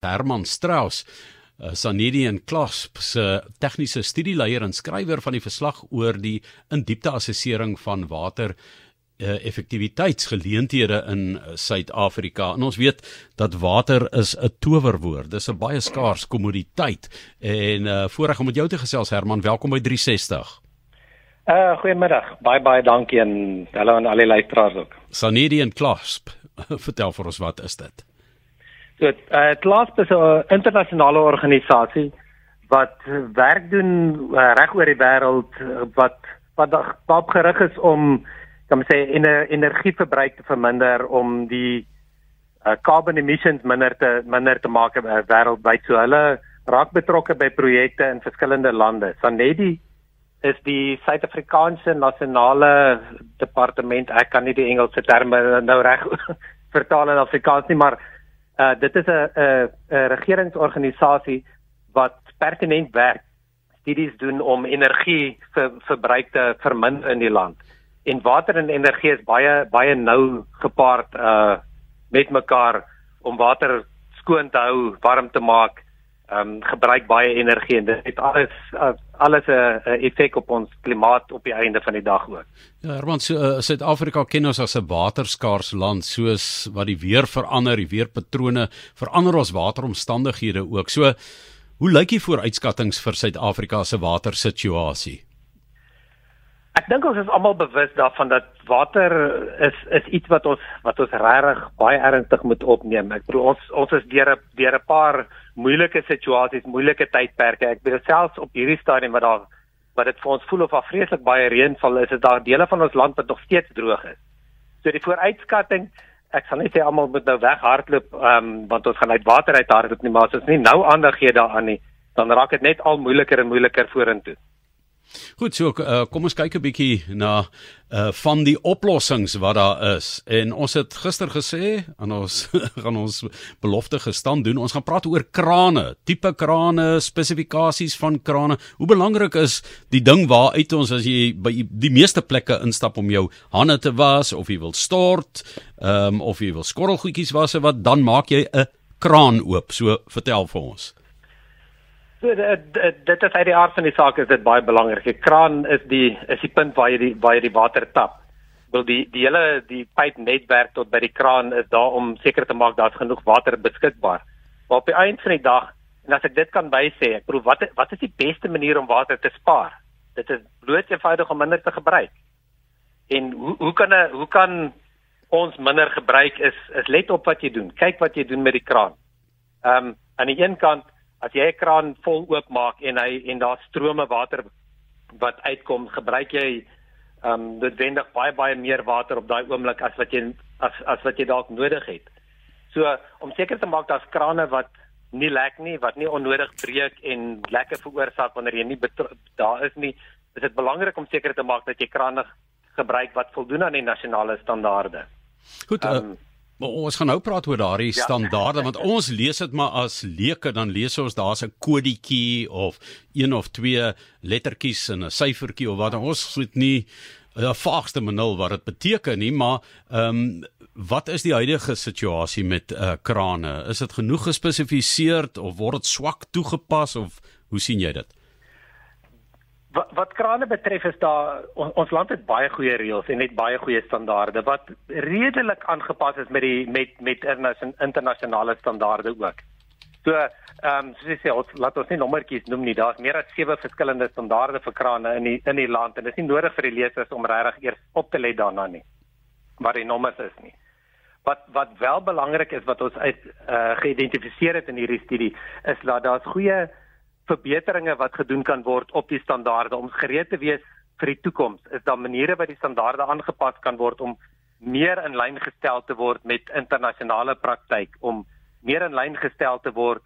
Herman Strauss, uh, Sanedian Clasp se tegniese studieleier en skrywer van die verslag oor die indiepte assessering van water uh, effektiwiteitsgeleenthede in Suid-Afrika. En ons weet dat water is 'n towerwoord. Dis 'n baie skaars kommoditeit. En uh, voorreg om met jou te gesels Herman, welkom by 360. Uh goeiemiddag. Baie baie dankie en hallo aan al die luisteraars ook. Sanedian Clasp, vertel vir ons wat is dit? So, uh, Clasp is 'n internasionale organisasie wat werk doen uh, reg oor die wêreld wat wat daarop gerig is om kan man sê ener, energieverbruik te verminder om die uh, carbon emissions minder te minder te maak uh, wêreldwyd. So hulle raak betrokke by projekte in verskillende lande. Sanedi is die Suid-Afrikaanse nasionale departement. Ek kan nie die Engelse terme nou reg vertaal in Afrikaans nie, maar Uh dit is 'n 'n regeringsorganisasie wat pertinent werk studies doen om energie ver, verbruik te verminder in die land. En water en energie is baie baie nou gepaard uh met mekaar om water skoon te hou, warm te maak ehm um, gebruik baie energie en dit het alles uh, alles 'n uh, effek op ons klimaat op die einde van die dag ook. Ja, Herman, so uh, Suid-Afrika ken ons as 'n waterskaars land soos wat die weer verander, die weerpatrone verander ons wateromstandighede ook. So hoe lyk die vooruitskattinge vir Suid-Afrika se watersituasie? Ek dink ons is almal bewus daarvan dat water is is iets wat ons wat ons regtig baie ernstig moet opneem. Ek bedoel ons ons is deur 'n deur 'n paar moeilike situasies, moeilike tydperke. Ek bedoel selfs op hierdie stadium wat daar wat dit vir ons voel of daar vreeslik baie reën val, is dit daar dele van ons land wat nog steeds droog is. So die vooruitskatting, ek sal net sê almal moet nou weghardloop, ehm um, want ons gaan uit water uit hardloop nie, maar as ons nie nou aandag gee daaraan nie, dan raak dit net al moeiliker en moeiliker vorentoe. Goed, so uh, kom ons kyk 'n bietjie na uh van die oplossings wat daar is. En ons het gister gesê aan ons gaan ons belofte gestand doen. Ons gaan praat oor krane, tipe krane, spesifikasies van krane. Hoe belangrik is die ding waar uit ons as jy by die meeste plekke instap om jou hande te was of jy wil stort, ehm um, of jy wil skorrelgoedjies was wat dan maak jy 'n kraan oop. So vertel vir ons. So dit dit is uit die aard van die saak is dit baie belangrik. 'n Kraan is die is die punt waar jy die waar jy die water tap. Wil die die hele die pypnetwerk tot by die kraan is daar om seker te maak daar's genoeg water beskikbaar. Maar op die einde van die dag en as ek dit kan bysê, ek proef wat wat is die beste manier om water te spaar? Dit is bloot eenvoudig om minder te gebruik. En hoe hoe kan 'n hoe kan ons minder gebruik is is let op wat jy doen. Kyk wat jy doen met die kraan. Ehm um, aan die een kant as jy 'n kraan vol oopmaak en hy en daar strome water wat uitkom, gebruik jy ehm um, noodwendig baie baie meer water op daai oomblik as wat jy as as wat jy dalk nodig het. So om seker te maak daar's krane wat nie lek nie, wat nie onnodig breek en lekke veroorsaak wanneer jy nie daar is nie, is dit belangrik om seker te maak dat jy krane gebruik wat voldoen aan die nasionale standaarde. Goed, um, uh Maar ons gaan nou praat oor daardie ja. standaarde want ons lees dit maar as leuke dan lees ons daar's 'n kodetjie of een of twee lettertjies en 'n syfertjie of wat. Ons weet nie 'n vaagste manul wat dit beteken nie maar ehm um, wat is die huidige situasie met uh, krane? Is dit genoeg gespesifiseer of word dit swak toegepas of hoe sien jy dit Wat, wat krane betref is daar on, ons land het baie goeie reëls en het baie goeie standaarde wat redelik aangepas is met die met met internasionale standaarde ook. So, ehm um, soos jy sê, ons laat ons nie nommertjies noem nie. Daar's meer as 7 verskillende standaarde vir krane in die in die land en dit is nie nodig vir die lesers om regtig eers op te let daarna nie. Wat die nommers is nie. Wat wat wel belangrik is wat ons uit uh, geïdentifiseer het in hierdie studie is dat daar's goeie verbeteringe wat gedoen kan word op die standaarde om gereed te wees vir die toekoms is daar maniere wat die standaarde aangepas kan word om meer in lyn gestel te word met internasionale praktyk om meer in lyn gestel te word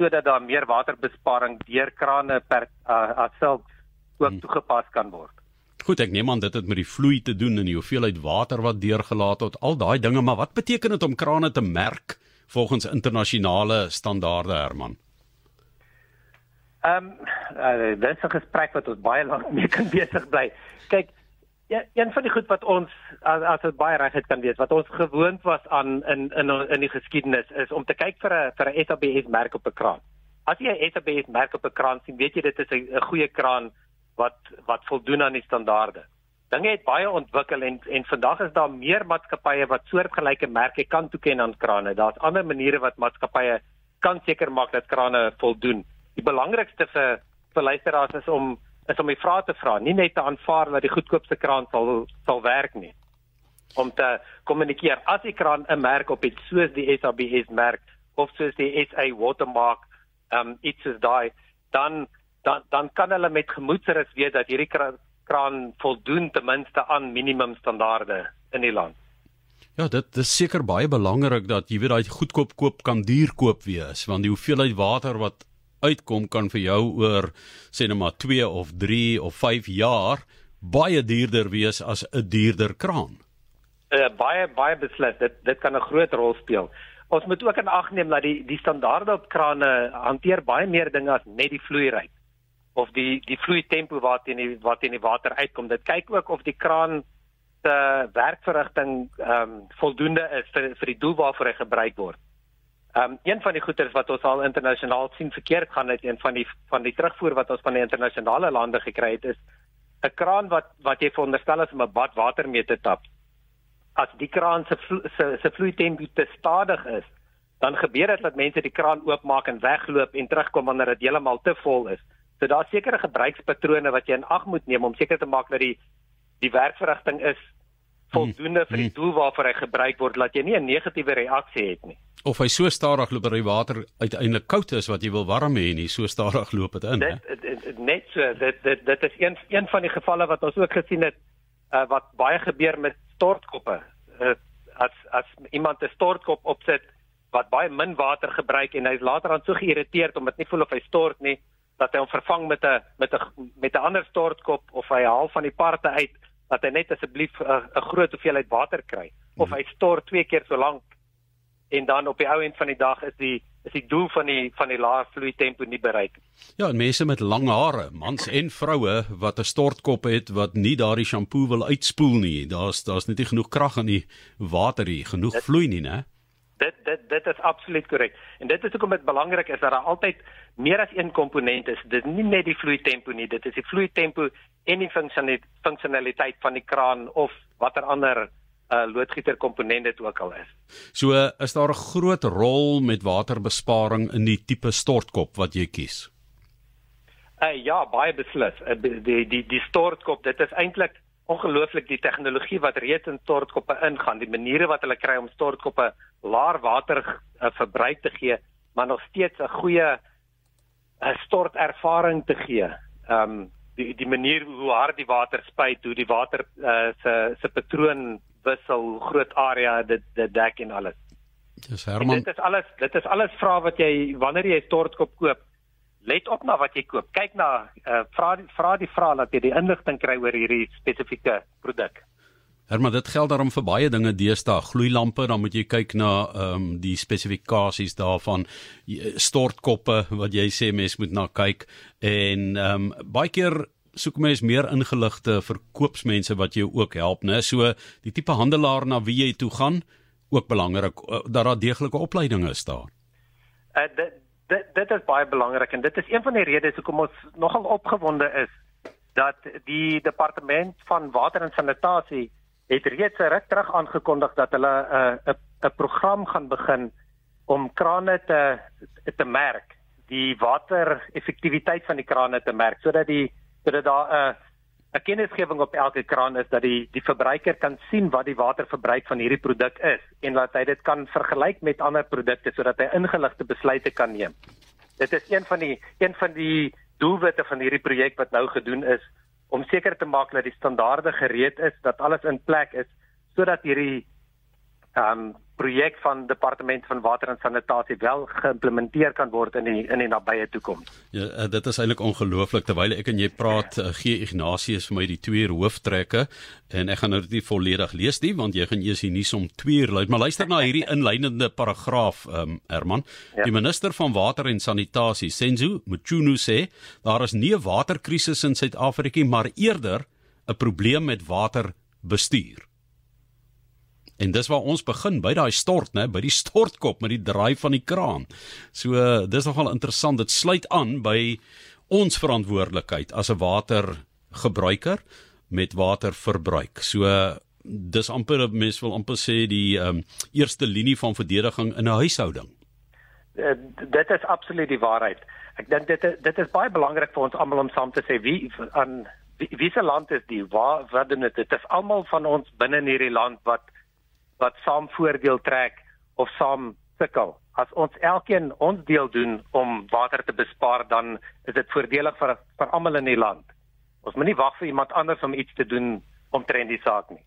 sodat daar meer waterbesparing deur krane per uh, self ook hmm. toegepas kan word. Goed, ek neem aan dit het met die vloei te doen en die hoeveelheid water wat deurgelaat word, al daai dinge, maar wat beteken dit om krane te merk volgens internasionale standaarde, Herman? Ehm um, uh, dis 'n gesprek wat ons baie lank mee kan besig bly. Kyk, Ja, een van die goed wat ons as as dit baie regtig kan wees, wat ons gewoond was aan in in in die geskiedenis is om te kyk vir 'n vir 'n SABS merk op 'n kraan. As jy 'n SABS merk op 'n kraan sien, weet jy dit is 'n goeie kraan wat wat voldoen aan die standaarde. Dinge het baie ontwikkel en en vandag is daar meer maatskappye wat soortgelyke merke kan toeken aan krane. Daar's ander maniere wat maatskappye kan seker maak dat krane voldoen. Die belangrikste vir vir luisteraars is om is om die vrae te vra, nie net te aanvaar dat die goedkoopste kraan sal sal werk nie. Om te kommunikeer as die kraan 'n merk op het soos die SABS merk of soos die SA watermark, ehm um, iets is daai, dan dan dan kan hulle met gemoedsrus weet dat hierdie kraan voldoen ten minste aan minimum standaarde in die land. Ja, dit is seker baie belangrik dat jy weet daai goedkoop koop kan duur koop wees want die hoeveelheid water wat uitkom kan vir jou oor sê net maar 2 of 3 of 5 jaar baie duurder wees as 'n duurder kraan. Uh, baie baie beslis dit dit kan 'n groot rol speel. Ons moet ook in ag neem dat die die standaarde op krane hanteer baie meer dinge as net die vloeiryk of die die vloeitempo wat in die wat in die water uitkom. Dit kyk ook of die kraan se werkverrigting ehm um, voldoende is vir vir die doel waarvoor hy gebruik word. Ehm um, een van die goederes wat ons al internasionaal sien verkeerd gaan uit een van die van die terugvoer wat ons van die internasionale lande gekry het is 'n kraan wat wat jy veronderstel is om 'n bad water mee te tap. As die kraan se se se vloeitempo te stadig is, dan gebeur dit dat mense die kraan oopmaak en wegloop en terugkom wanneer dit heeltemal te vol is. So daar's sekere gebruikspatrone wat jy in ag moet neem om seker te maak dat die die werkverrigting is voldoende vir die hmm. doel waarvoor hy gebruik word, dat jy nie 'n negatiewe reaksie het nie. Of hy so stadig loop dat die water uiteindelik koud is wat jy wil warm hê nie so stadig loop dit in dit net so dit dit dit is een een van die gevalle wat ons ook gesien het uh, wat baie gebeur met stortkoppe. Uh, as as iemand 'n stortkop opsit wat baie min water gebruik en hy's later aan so geïrriteerd omdat nie voel of hy stort nie dat hy hom vervang met 'n met 'n met 'n ander stortkop of hy haal van die parte uit dat hy net asseblief 'n groot hoeveelheid water kry of mhm. hy stort twee keer so lank en dan op die ou end van die dag is die is die doel van die van die lae vloei tempo nie bereik. Ja, en mense met lang hare, mans en vroue wat 'n stortkop het wat nie daardie shampoo wil uitspoel nie. Daar's daar's net nie genoeg krag in die water hier, genoeg dit, vloei nie, né? Dit dit dit is absoluut korrek. En dit is hoekom dit belangrik is dat daar altyd meer as een komponent is. Dit is nie net die vloei tempo nie, dit is die vloei tempo en die funksionaliteit van die kraan of watter ander uh, loodgieter komponent dit ook al is. So is daar 'n groot rol met waterbesparing in die tipe stortkop wat jy kies. Uh, ja, baie beslis. Uh, die die die stortkop, dit is eintlik ongelooflik die tegnologie wat reeds in stortkoppe ingaan, die maniere wat hulle kry om stortkoppe laer water uh, verbruik te gee, maar nog steeds 'n goeie uh, stortervaring te gee. Ehm um, die die manier hoe hard die water spuit, hoe die water uh, se se patroon wissel, hoe groot area dit dit dek en alles. Dis Herman. En dit is alles, dit is alles vra wat jy wanneer jy 'n stortkop koop, let op na wat jy koop. Kyk na uh, vra vra die vrae dat jy die inligting kry oor hierdie spesifieke produk. Herman, dit geld daarom vir baie dinge deesdae. Gloeilampe, dan moet jy kyk na ehm um, die spesifikasies daarvan. Stortkoppe wat jy sê mens moet na kyk en ehm um, baie keer soek mens meer ingeligte verkoopsmense wat jou ook help, né? So die tipe handelaar na wie jy toe gaan, ook belangrik eh, dat daar deeglike opleiding is daar. Uh, dit dit dit is baie belangrik en dit is een van die redes hoekom ons nogal opgewonde is dat die departement van water en sanitasie het reeds reg terug aangekondig dat hulle 'n uh, 'n 'n program gaan begin om krane te te merk, die water effektiwiteit van die krane te merk sodat die sodat daar 'n uh, 'n kennisgewing op elke kraan is dat die die verbruiker kan sien wat die waterverbruik van hierdie produk is en dat hy dit kan vergelyk met ander produkte sodat hy ingeligte besluite kan neem. Dit is een van die een van die doelwitte van hierdie projek wat nou gedoen is om seker te maak dat die standaarde gereed is, dat alles in plek is sodat hierdie ehm um, projek van departement van water en sanitasie wel geïmplementeer kan word in die in die nabye toekoms. Ja, eh, dit is eintlik ongelooflik terwyl ek en jy praat, uh, gee Ignatius vir my die twee hooftrekke en ek gaan nou dit nie volledig lees nie want jy gaan eers hier nuus om 2 uur luid, maar luister na hierdie inleidende paragraaf, ehm um, Herman. Ja. Die minister van water en sanitasie, Senzo Mchunu sê, daar is nie 'n waterkrisis in Suid-Afrika maar eerder 'n probleem met waterbestuur. En dis waar ons begin by daai stort, né, by die stortkop met die draai van die kraan. So dis nogal interessant. Dit sluit aan by ons verantwoordelikheid as 'n watergebruiker met waterverbruik. So dis amper mens wil amper sê die um, eerste linie van verdediging in 'n huishouding. Uh, dit is absoluut die waarheid. Ek dink dit dit is baie belangrik vir ons almal om saam te sê wie aan wie, wie se land is die waar wat doen dit? Dit is almal van ons binne in hierdie land wat wat saam voordeel trek of saam sukkel. As ons elkeen ons deel doen om water te bespaar, dan is dit voordelig vir vir almal in die land. Ons moenie wag vir iemand anders om iets te doen omtrent die saak nie.